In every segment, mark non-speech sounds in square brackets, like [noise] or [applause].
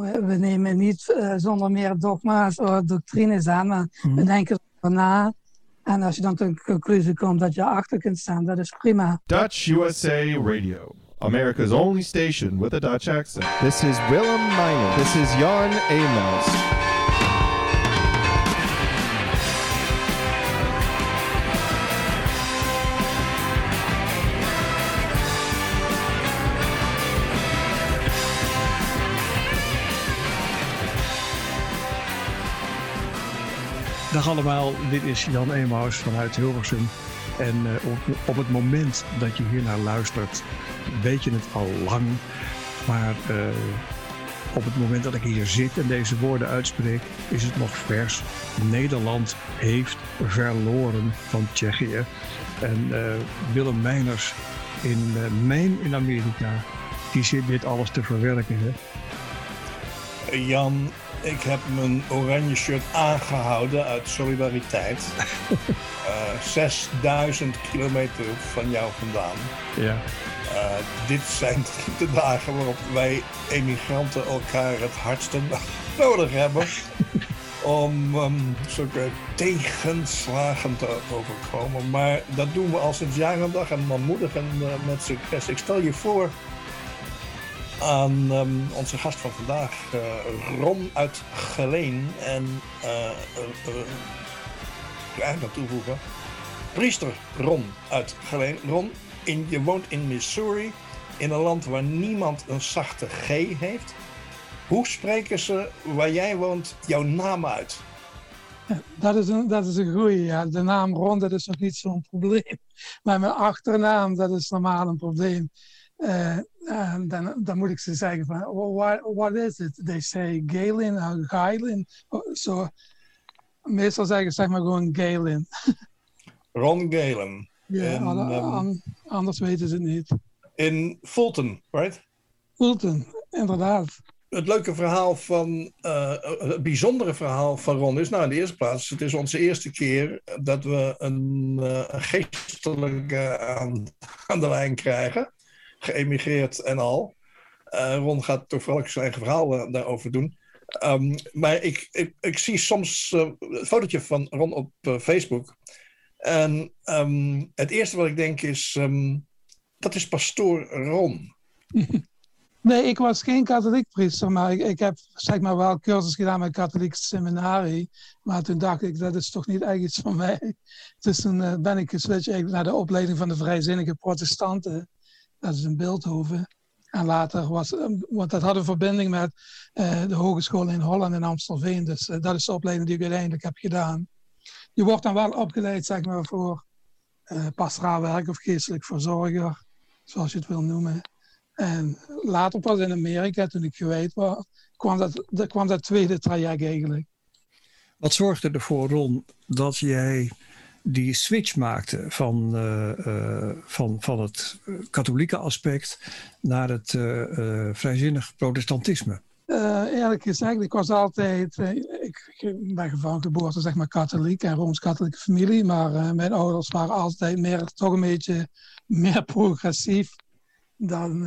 we, we nemen niet uh, zonder meer dogma's of doctrines aan, maar mm. we denken erover na. En als je dan tot de conclusie komt dat je achter kunt staan, dat is prima. Dutch USA Radio. America's only station with a Dutch accent. This is Willem Miner. This is Jan Amos. Dag allemaal, dit is Jan Emaus vanuit Hilversum. En uh, op, op, het moment dat je hier naar luistert, weet je het al lang. Maar uh, op het moment dat ik hier zit en deze woorden uitspreek, is het nog vers. Nederland heeft verloren van Tsjechië. En uh, Willem Meiners in Maine in Amerika, die zit dit alles te verwerken. Hè? Jan, ik heb mijn oranje shirt aangehouden uit solidariteit. [laughs] uh, 6000 kilometer van jou vandaan. Ja. Uh, dit zijn [laughs] de dagen waarop wij emigranten elkaar het hardste [laughs] nodig hebben. om um, zulke tegenslagen te overkomen. Maar dat doen we al sinds jaren en dag en manmoedig en uh, met succes. Ik stel je voor aan um, onze gast van vandaag, uh, Ron uit Geleen. En uh, uh, uh, toevoegen, priester Ron uit Geleen. Ron, in, je woont in Missouri, in een land waar niemand een zachte G heeft. Hoe spreken ze waar jij woont jouw naam uit? Dat, is een, dat is een goeie. Ja. De naam Ron, dat is nog niet zo'n probleem. Maar mijn achternaam, dat is normaal een probleem. Uh, dan, dan moet ik ze zeggen van, what, what is it? They say Galen or Galen. So, meestal zeggen zeg maar gewoon Galen. [laughs] Ron Galen. Ja, en, um, anders weten ze het niet. In Fulton, right? Fulton, inderdaad. Het leuke verhaal van, uh, het bijzondere verhaal van Ron is, nou in de eerste plaats, het is onze eerste keer dat we een, uh, geestelijke aan, aan de lijn krijgen geëmigreerd en al. Uh, Ron gaat toevallig zijn eigen verhaal uh, daarover doen. Um, maar ik, ik, ik, zie soms uh, een fotootje van Ron op Facebook. En um, het eerste wat ik denk is, um, dat is pastoor Ron. [laughs] Nee, ik was geen katholiek priester, maar ik, ik, heb zeg maar wel cursus gedaan met katholiek seminarie. Maar toen dacht ik, dat is toch niet echt iets voor mij. [laughs] Dus toen ben ik geswitcht naar de opleiding van de vrijzinnige protestanten dat is in Beeldhoven. En later was, ehm, want dat had een verbinding met uh, de hogeschool in Holland en Amstelveen. Dus uh, dat is de opleiding die ik uiteindelijk heb gedaan. Je wordt dan wel opgeleid, zeg maar, voor uh, pastoraal werk of geestelijk verzorger, zoals je het wil noemen. En later pas in Amerika, toen ik gewijd was, kwam dat, kwam dat tweede traject eigenlijk. Wat zorgde ervoor, Ron, dat jij die switch maakte van, uh, uh, van, van het katholieke aspect naar het uh, vrijzinnig protestantisme? eerlijk gezegd, ik was altijd, ik, ik, ben van geboorte zeg maar katholiek en rooms-katholieke familie, maar mijn ouders waren altijd meer, toch een beetje meer [laughs] progressief dan,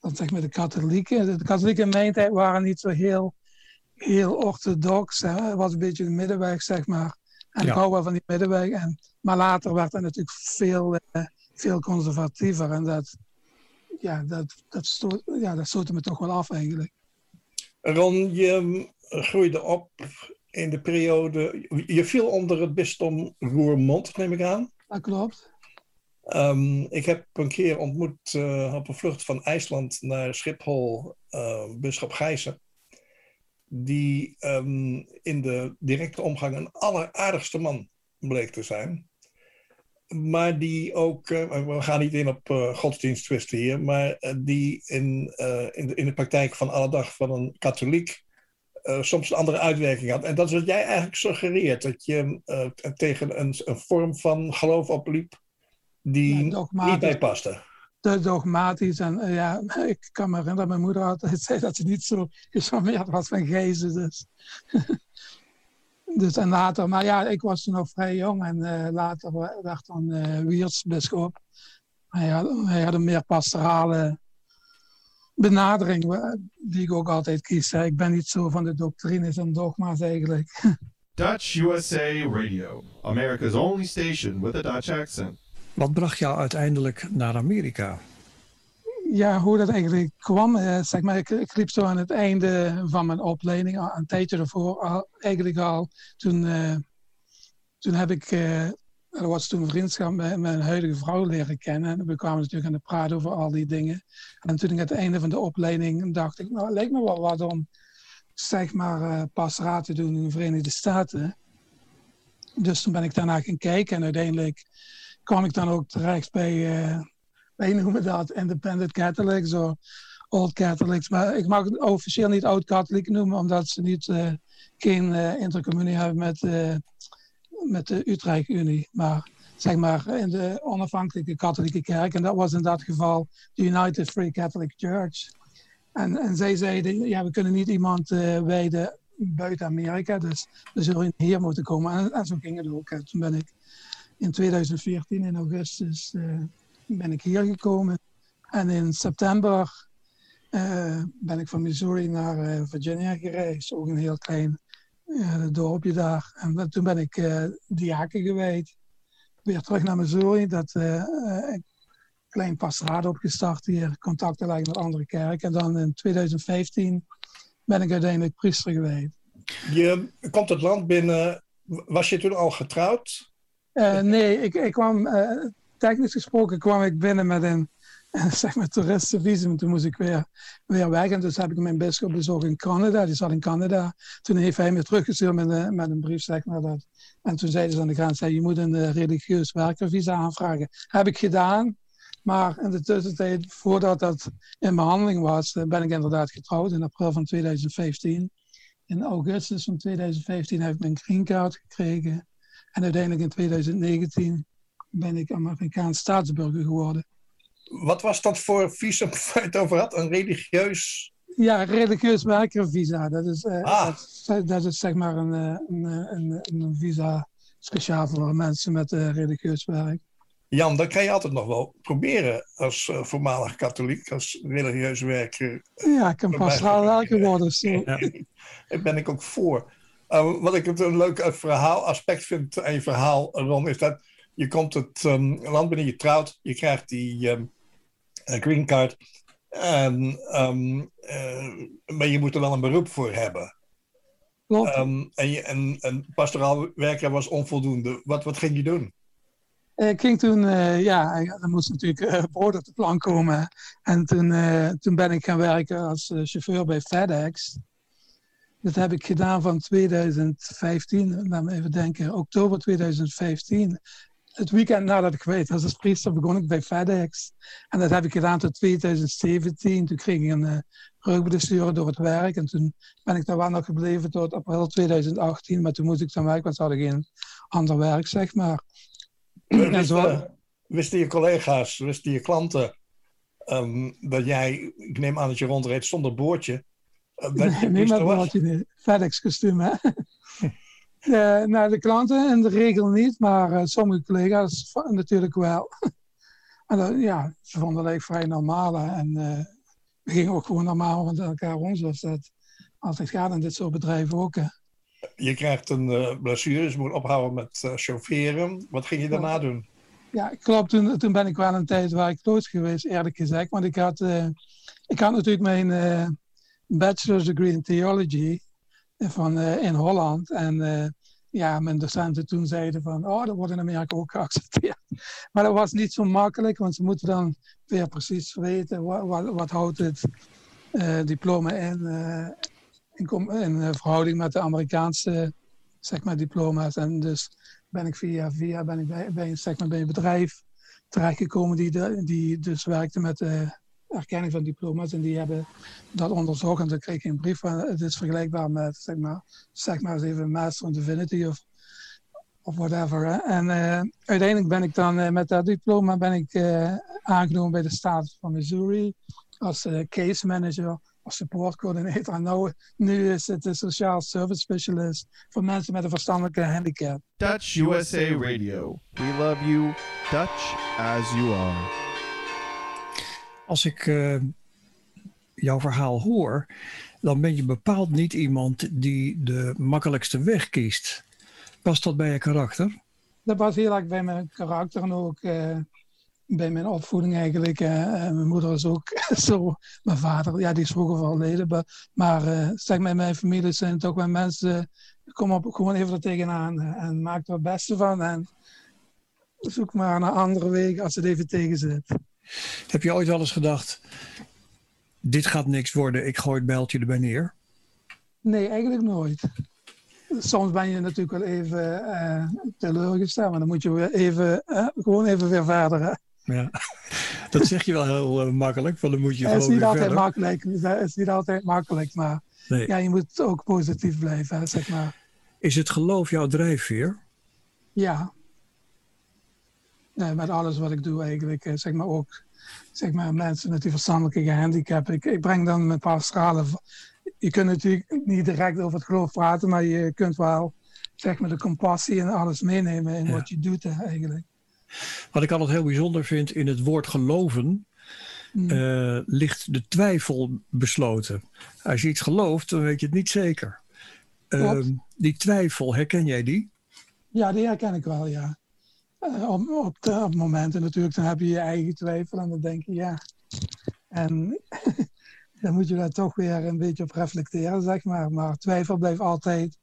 dan zeg maar de katholieken. De katholieken in mijn tijd waren niet zo heel, heel orthodox, hè. het was een beetje de middenweg zeg maar. En ja. ik hou wel van die middenweg. En, maar later werd het natuurlijk veel, uh, veel conservatiever. En dat, ja, dat, dat, stoot, ja, dat stootte me toch wel af eigenlijk. Ron, je groeide op in de periode... Je viel onder het bisdom Roermond, neem ik aan. Dat klopt. Um, ik heb een keer ontmoet uh, op een vlucht van IJsland naar Schiphol uh, Bisschop Gijzen die um, in de directe omgang een alleraardigste man bleek te zijn. Maar die ook, uh, we gaan niet in op uh, godsdiensttwisten hier, maar uh, die in, in, de, in de praktijk van alle dag van een katholiek soms een andere uitwerking had. En dat is wat jij eigenlijk suggereert, dat je tegen een, een vorm van geloof opliep die ja, niet bij paste te dogmatisch. En uh, ja, [laughs] ik kan me herinneren, mijn moeder altijd zei dat ze niet zo gecharmeerd was van gezen. Dus. [laughs] dus en later, maar ja, ik was toen nog vrij jong en uh, later werd dan uh. Hij had, hij had een meer pastorale benadering die ik ook altijd kies. Ik ben niet zo van de doctrines en dogma's eigenlijk. [laughs] Dutch USA Radio, America's only station with a Dutch accent. Wat bracht jou uiteindelijk naar Amerika? Ja, hoe dat eigenlijk kwam, eh, zeg maar, ik, liep zo aan het einde van mijn opleiding, een tijdje ervoor eigenlijk al. Toen, eh, toen heb ik, er was toen een vriendschap met mijn huidige vrouw leren kennen. En we kwamen natuurlijk aan de praten over al die dingen. En toen ik aan het einde van de opleiding dacht ik, nou, het lijkt me wel wat om, zeg maar, uh, pastoraat te doen in de Verenigde Staten. Dus toen ben ik daarna gaan kijken en uiteindelijk kwam ik dan ook terecht bij, uh, wij noemen dat Independent Catholics of Old Catholics. Maar ik mag het officieel niet Oud Katholiek noemen, omdat ze niet, uh, geen uh, intercommunie hebben met, met de Utrecht Unie. Maar zeg maar in de onafhankelijke katholieke kerk. En dat was in dat geval de United Free Catholic Church. En, en zij zeiden, ja, we kunnen niet iemand wijden buiten Amerika, dus we zullen hier moeten komen. En, en zo ging het ook. En toen ben ik in 2014, in augustus, uh, ben ik hier gekomen. En in september uh, ben ik van Missouri naar uh, Virginia gereisd. Ook een heel klein dorpje daar. En toen ben ik diaken gewijd. Weer terug naar Missouri. Dat ik klein pastoraat opgestart hier. Contacten leggen met andere kerken. En dan in 2015 ben ik uiteindelijk priester geweest. Je komt het land binnen. Was je toen al getrouwd? Uh, nee, ik, ik kwam, uh, technisch gesproken kwam ik binnen met een [laughs] zeg maar toeristenvisum. Toen moest ik weer, weer weg. En dus heb ik mijn bischop bezocht in Canada. Die zat in Canada. Toen heeft hij me teruggestuurd met een, met een brief, zeg maar. Dat. En toen zeiden ze aan de grens, je moet een uh, religieus werkervisa aanvragen. Heb ik gedaan. Maar in de tussentijd, voordat dat in behandeling was, ben ik inderdaad getrouwd in april van 2015. In augustus van 2015 heb ik mijn green card gekregen. En uiteindelijk in 2019 ben ik Amerikaans staatsburger geworden. Wat was dat voor visum [laughs] waar je het over had? Een religieus... Ja, religieus werkervisa. Dat is, uh, ah. dat, dat, is zeg maar een, een, een, een, visa speciaal voor mensen met uh, religieus werk. Jan, dat kan je altijd nog wel proberen als uh, voormalig katholiek, als religieus werker. Ja, ik kan pastoraal werker worden. [laughs] Zo. Ja. Daar ben ik ook voor. Uh, wat ik een leuk verhaal, aspect vind aan je verhaal, Ron, is dat je komt het um, land binnen, je trouwt, je krijgt die um, green card. En, um, uh, maar je moet er wel een beroep voor hebben. en, je, en, en pastoraal werken was onvoldoende. Wat, wat ging je doen? Ik ging toen, uh, ja, er moest natuurlijk uh, brood op de plank komen. En toen, toen ben ik gaan werken als chauffeur bij FedEx. Dat heb ik gedaan van 2015, laat me even denken, oktober 2015. Het weekend nadat ik weet was als priester begon ik bij FedEx. En dat heb ik gedaan tot 2017. Toen kreeg ik een uh, rugblessure door het werk. En toen ben ik daar wel nog gebleven tot april 2018. Maar toen moest ik dan werken, want ze hadden geen ander werk, zeg maar. Wisten, zo... wisten je collega's, wisten je klanten um, dat jij, ik neem aan dat je rondreed zonder boordje, [laughs] Nee, niet met boordje, FedEx kostuum, hè. [laughs] uh, nou, de klanten in de regel niet, maar uh, sommige collega's natuurlijk wel. [laughs] en uh, ja, ze vonden het vrij normaal. En we gingen ook gewoon normaal met elkaar rond, zoals dat altijd gaat in dit soort bedrijven ook. Hè. Je krijgt een blessure, dus je moet ophouden met chaufferen. Wat ging je daarna ja. doen? Ja, klopt. Toen, toen ben ik wel een tijd waar ik dood geweest, eerlijk gezegd. Want ik had, ik had natuurlijk mijn bachelor's degree in theology van, uh, in Holland. En uh, ja, mijn docenten toen zeiden van, oh, dat wordt in Amerika ook geaccepteerd. [laughs] Maar dat was niet zo makkelijk, want ze moeten dan weer precies weten wat, wat, houdt het diploma in, in, in verhouding met de Amerikaanse zeg maar, diploma's. En dus ben ik via via ben ik bij, bij, zeg bij een bedrijf terechtgekomen die, de, die dus werkte met erkenning van diploma's. En die hebben dat onderzocht en kreeg ik een brief van het is vergelijkbaar met zeg maar, zeg maar eens even Master in Divinity of, of whatever. En uh, uiteindelijk ben ik dan uh, met dat diploma ben ik, uh, aangenomen bij de staat van Missouri als case manager of support coördinator. En nou, nu is het de sociaal service specialist voor mensen met een verstandelijke handicap. Dutch USA Radio. We love you, Dutch as you are. Als ik uh, jouw verhaal hoor, dan ben je bepaald niet iemand die de makkelijkste weg kiest. Past dat bij je karakter? Dat was heel erg bij mijn karakter en ook uh, bij mijn opvoeding eigenlijk. Uh, mijn moeder is ook [laughs] zo. Mijn vader, ja, die is vroeger overleden. Maar zeg maar, mijn familie zijn toch wel mensen. Kom op gewoon even er tegenaan en maak er het beste van. En zoek maar naar andere wegen als het even tegen zit. Heb je ooit wel eens gedacht: dit gaat niks worden, ik gooi het bijltje erbij neer? Nee, eigenlijk nooit. Soms ben je natuurlijk wel even uh, teleurgesteld, maar dan moet je weer even, uh, gewoon even weer verder. Hè? Ja, [laughs] dat zeg je wel heel uh, makkelijk, van dan moet je het is niet altijd verder. makkelijk, het is niet altijd makkelijk, maar nee. ja, je moet ook positief blijven, hè, zeg maar. Is het geloof jouw drijfveer? Ja. Met alles wat ik doe eigenlijk, zeg maar ook zeg maar, mensen met die verstandelijke gehandicap. Ik, ik breng dan een paar stralen. Je kunt natuurlijk niet direct over het geloof praten, maar je kunt wel zeg maar, de compassie en alles meenemen in Ja. wat je doet eigenlijk. Wat ik altijd heel bijzonder vind in het woord geloven, Mm. eh, ligt de twijfel besloten. Als je iets gelooft, dan weet je het niet zeker. Ehm, die twijfel, herken jij die? Ja, die herken ik wel, ja. Eh, op, momenten natuurlijk, dan heb je je eigen twijfel en dan denk je, ja. En [laughs] dan moet je daar toch weer een beetje op reflecteren, zeg maar. Maar twijfel blijft altijd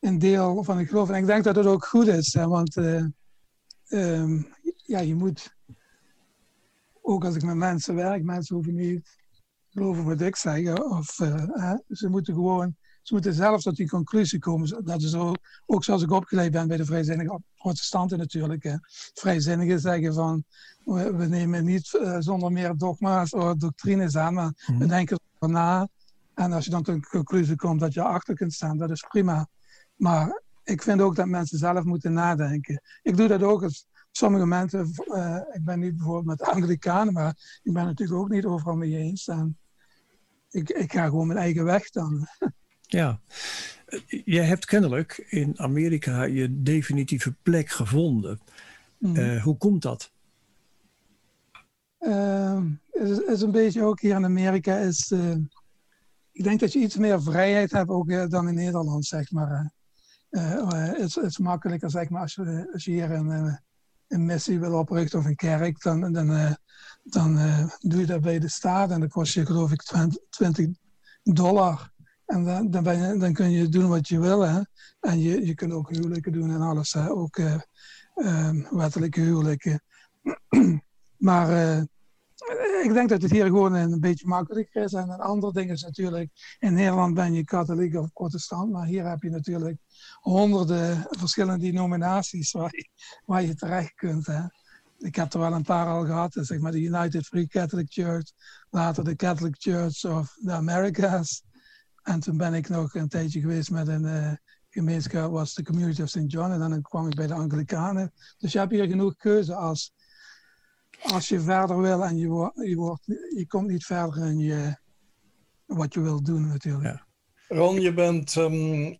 een deel van het geloof. En ik denk dat het ook goed is, want eh, ehm, ja, je moet, ook als ik met mensen werk, mensen hoeven niet geloven wat ik zeg. Of, eh, ze moeten gewoon, ze moeten zelf tot die conclusie komen. Dat is ook, ook zoals ik opgeleid ben bij de vrijzinnige protestanten natuurlijk. Hè. Vrijzinnigen zeggen van, we, we nemen niet eh, zonder meer dogma's of doctrines aan, maar we Mhm. denken erover na. En als je dan tot de conclusie komt dat je achter kunt staan, dat is prima. Maar ik vind ook dat mensen zelf moeten nadenken. Ik doe dat ook als sommige mensen, eh, ik ben niet bijvoorbeeld met Anglikanen, maar ik ben natuurlijk ook niet overal mee eens. En ik, ik ga gewoon mijn eigen weg dan. [laughs] Ja. Jij hebt kennelijk in Amerika je definitieve plek gevonden. Mhm. Eh, hoe komt dat? Ehm, het is, is een beetje ook hier in Amerika is. eh, ik denk dat je iets meer vrijheid hebt ook eh, dan in Nederland, zeg maar. het, is- is makkelijker, zeg maar, als je, als je hier een, een missie wil oprichten of een kerk, dan, dan, dan doe je dat bij de staat en dat kost je geloof ik 20, 20 dollar. En dan, dan, ben je, dan kun je doen wat je wil. Hè? En je, je kunt ook huwelijken doen en alles. Ook eh, ehm, wettelijke huwelijken. [clears throat] maar eh, ik denk dat het hier gewoon een beetje makkelijker is. En een ander ding is natuurlijk, in Nederland ben je katholiek of protestant, maar hier heb je natuurlijk honderden verschillende denominaties waar je, waar je terecht kunt. Hè. Ik heb er wel een paar al gehad, zeg maar de United Free Catholic Church, later de Catholic Church of the Americas. En toen ben ik nog een tijdje geweest met een eh, gemeenschap, was de Community of St. John, en dan kwam ik bij de Anglikanen. Dus je hebt hier genoeg keuze als als je verder wil en je, je, wordt, je komt niet verder in je, wat je wilt doen natuurlijk. Ja. Ron, je bent ehm,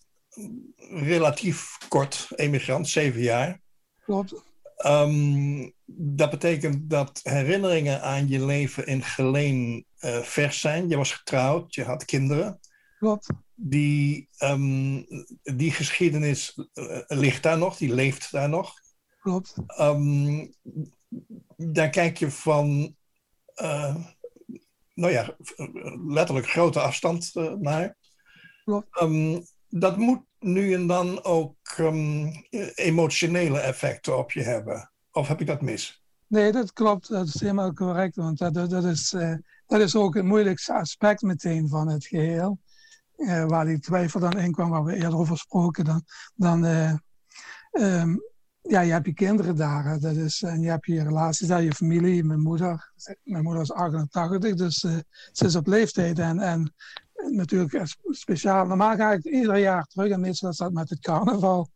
relatief kort emigrant, zeven jaar. Klopt, Ehm, dat betekent dat herinneringen aan je leven in Geleen eh, vers zijn. Je was getrouwd, je had kinderen. Klopt. Die, ehm, die geschiedenis eh, ligt daar nog, die leeft daar nog. Klopt. Ehm, daar kijk je van, eh, nou ja, letterlijk grote afstand eh, naar. Klopt. Ehm, dat moet nu en dan ook emotionele effecten op je hebben. Of heb ik dat mis? Nee, dat klopt. Dat is helemaal correct. Want dat, dat, is, dat is ook het moeilijkste aspect meteen van het geheel. Eh, waar die twijfel dan in kwam, waar we eerder over spraken. Dan, dan eh, ehm, ja, je hebt je kinderen daar. Dat is, en je hebt je relaties daar, je familie. Mijn moeder, mijn moeder is 88, dus eh, ze is op leeftijd. En, en natuurlijk sp- speciaal. Normaal ga ik ieder jaar terug en meestal is dat met het carnaval.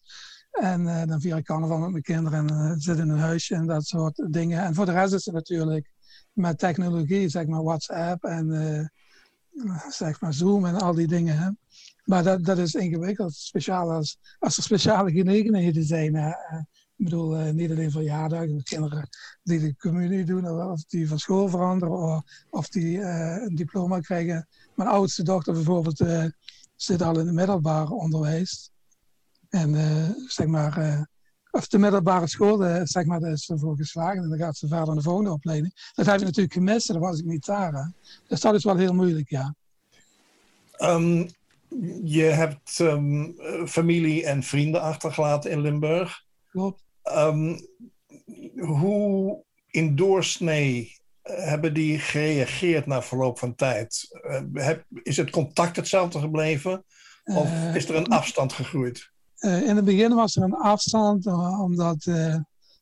En dan vier ik carnaval met mijn kinderen en zit in een huisje en dat soort dingen. En voor de rest is het natuurlijk met technologie, zeg maar WhatsApp en zeg maar Zoom en al die dingen. Hè. Maar dat, dat is ingewikkeld, speciaal als, als er speciale gelegenheden zijn. hè. Eh, Ik bedoel, uh, niet alleen verjaardagen, kinderen die de communie doen, of die van school veranderen, of, of die uh, een diploma krijgen. Mijn oudste dochter bijvoorbeeld uh, zit al in het middelbaar onderwijs. En zeg maar, of de middelbare school, zeg maar, daar is ze voor geslagen. En dan gaat ze verder naar de volgende opleiding. Dat heb ik natuurlijk gemist, dat was ik niet daar. Hè. Dus dat is wel heel moeilijk, ja. Um, je hebt um, familie en vrienden achtergelaten in Limburg. Klopt. Um, hoe in doorsnee hebben die gereageerd na verloop van tijd? Uh, heb, is het contact hetzelfde gebleven? Of uh, is er een afstand gegroeid? Uh, in het begin was er een afstand, omdat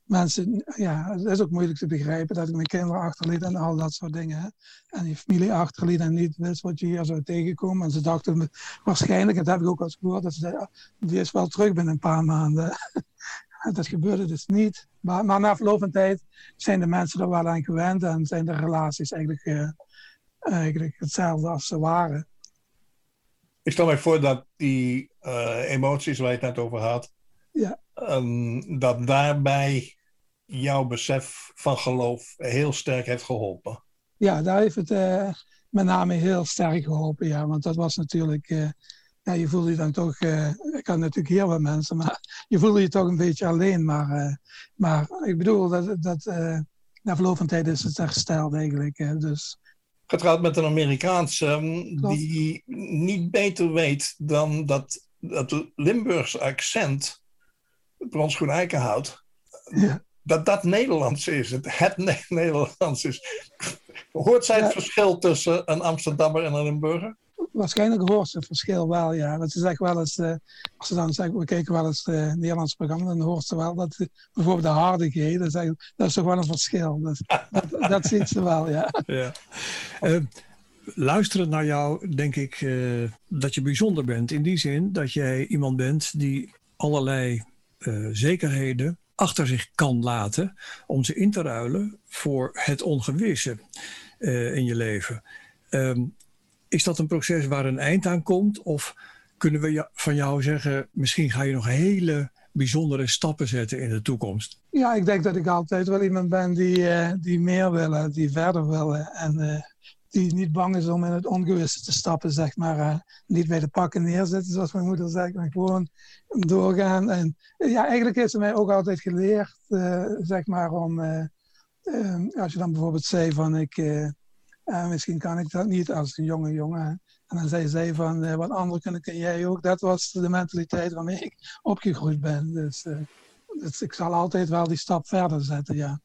mensen, ja, het is ook moeilijk te begrijpen dat ik mijn kinderen achterliet en al dat soort dingen. En die familie achterliet en niet wist wat je hier zou tegenkomen. En ze dachten waarschijnlijk, dat heb ik ook al gehoord, dat ze oh, die is wel terug binnen een paar maanden. [laughs] dat gebeurde dus niet. Maar, na verloop van tijd zijn de mensen er wel aan gewend en zijn de relaties eigenlijk, eigenlijk hetzelfde als ze waren. Ik stel mij voor dat die uh, emoties waar je het net over had, ja. Um, dat daarbij jouw besef van geloof heel sterk heeft geholpen. Ja, daar heeft het uh, met name heel sterk geholpen, ja. Want dat was natuurlijk... Uh, ja, je voelde je dan toch... Ik had natuurlijk heel wat mensen, maar [laughs] je voelde je toch een beetje alleen. Maar, maar ik bedoel, dat, dat, na verloop van tijd is het hersteld eigenlijk. dus... Getrouwd met een Amerikaanse um, die niet beter weet dan dat dat Limburgse accent brandsschoen eikenhout. Ja. Dat dat Nederlands is. Het, het [laughs] Nederlands is. Hoort zij het verschil tussen een Amsterdammer en een Limburger? Waarschijnlijk hoort ze het verschil wel, ja. Want ze zegt wel eens, uh, als ze dan zeggen, we kijken wel eens uh, Nederlands programma, dan hoort ze wel dat bijvoorbeeld de hardigheden, dat, dat is toch wel een verschil. Dus, dat, dat [laughs] ziet ze wel, ja. ja. Uh, luisterend naar jou, denk ik dat je bijzonder bent. In die zin dat jij iemand bent die allerlei zekerheden achter zich kan laten om ze in te ruilen voor het ongewisse in je leven. Um, is dat een proces waar een eind aan komt? Of kunnen we van jou zeggen, misschien ga je nog hele bijzondere stappen zetten in de toekomst? Ja, ik denk dat ik altijd wel iemand ben die, uh, die meer willen, die verder willen. En die niet bang is om in het ongewisse te stappen, zeg maar. Niet bij de pakken neerzetten, zoals mijn moeder zegt, maar gewoon doorgaan. En ja, eigenlijk heeft ze mij ook altijd geleerd, zeg maar, om... Als je dan bijvoorbeeld zei van, ik, misschien kan ik dat niet als een jonge jongen. En dan zei zij van, wat anderen kunnen, kun jij ook. Dat was de mentaliteit waarmee ik opgegroeid ben. Dus, dus ik zal altijd wel die stap verder zetten, ja.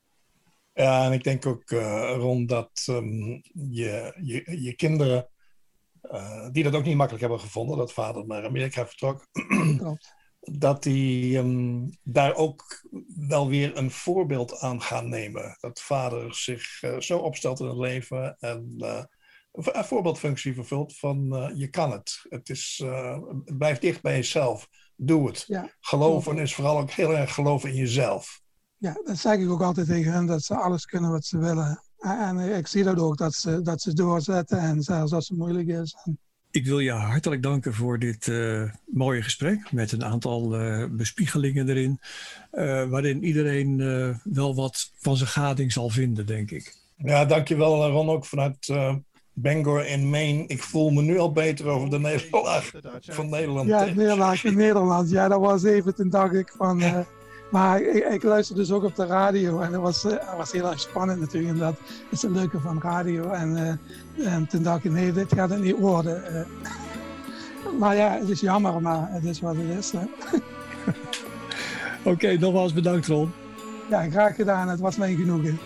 Ja, en ik denk ook, uh, Ron, dat um, je, je, je kinderen, uh, die dat ook niet makkelijk hebben gevonden, dat vader naar Amerika vertrok, dat die um, daar ook wel weer een voorbeeld aan gaan nemen. Dat vader zich uh, zo opstelt in het leven en een voorbeeldfunctie vervult van je kan het. Het, is, het blijft dicht bij jezelf. Doe het. Ja. Geloven is vooral ook heel erg geloven in jezelf ja, dat zeg ik ook altijd tegen hen, dat ze alles kunnen wat ze willen. En ik zie dat ook, dat ze, dat ze doorzetten en zelfs als het moeilijk is. Ik wil je hartelijk danken voor dit uh, mooie gesprek met een aantal uh, bespiegelingen erin, uh, waarin iedereen wel wat van zijn gading zal vinden, denk ik. Ja, dankjewel Ron, ook vanuit Bangor in Maine. Ik voel me nu al beter over de nederlaag van Nederland. Ja, de nederlaag in Nederland. Ja, dat was even, toen dacht ik van... [laughs] Maar ik, ik luisterde dus ook op de radio en dat was, uh, was heel erg spannend natuurlijk. En dat is het leuke van radio. En, uh, en toen dacht ik, nee, dit gaat het niet worden. Uh, maar ja, het is jammer, maar het is wat het is. [laughs] Oké, okay, nogmaals bedankt Ron. Ja, graag gedaan. Het was mijn genoegen.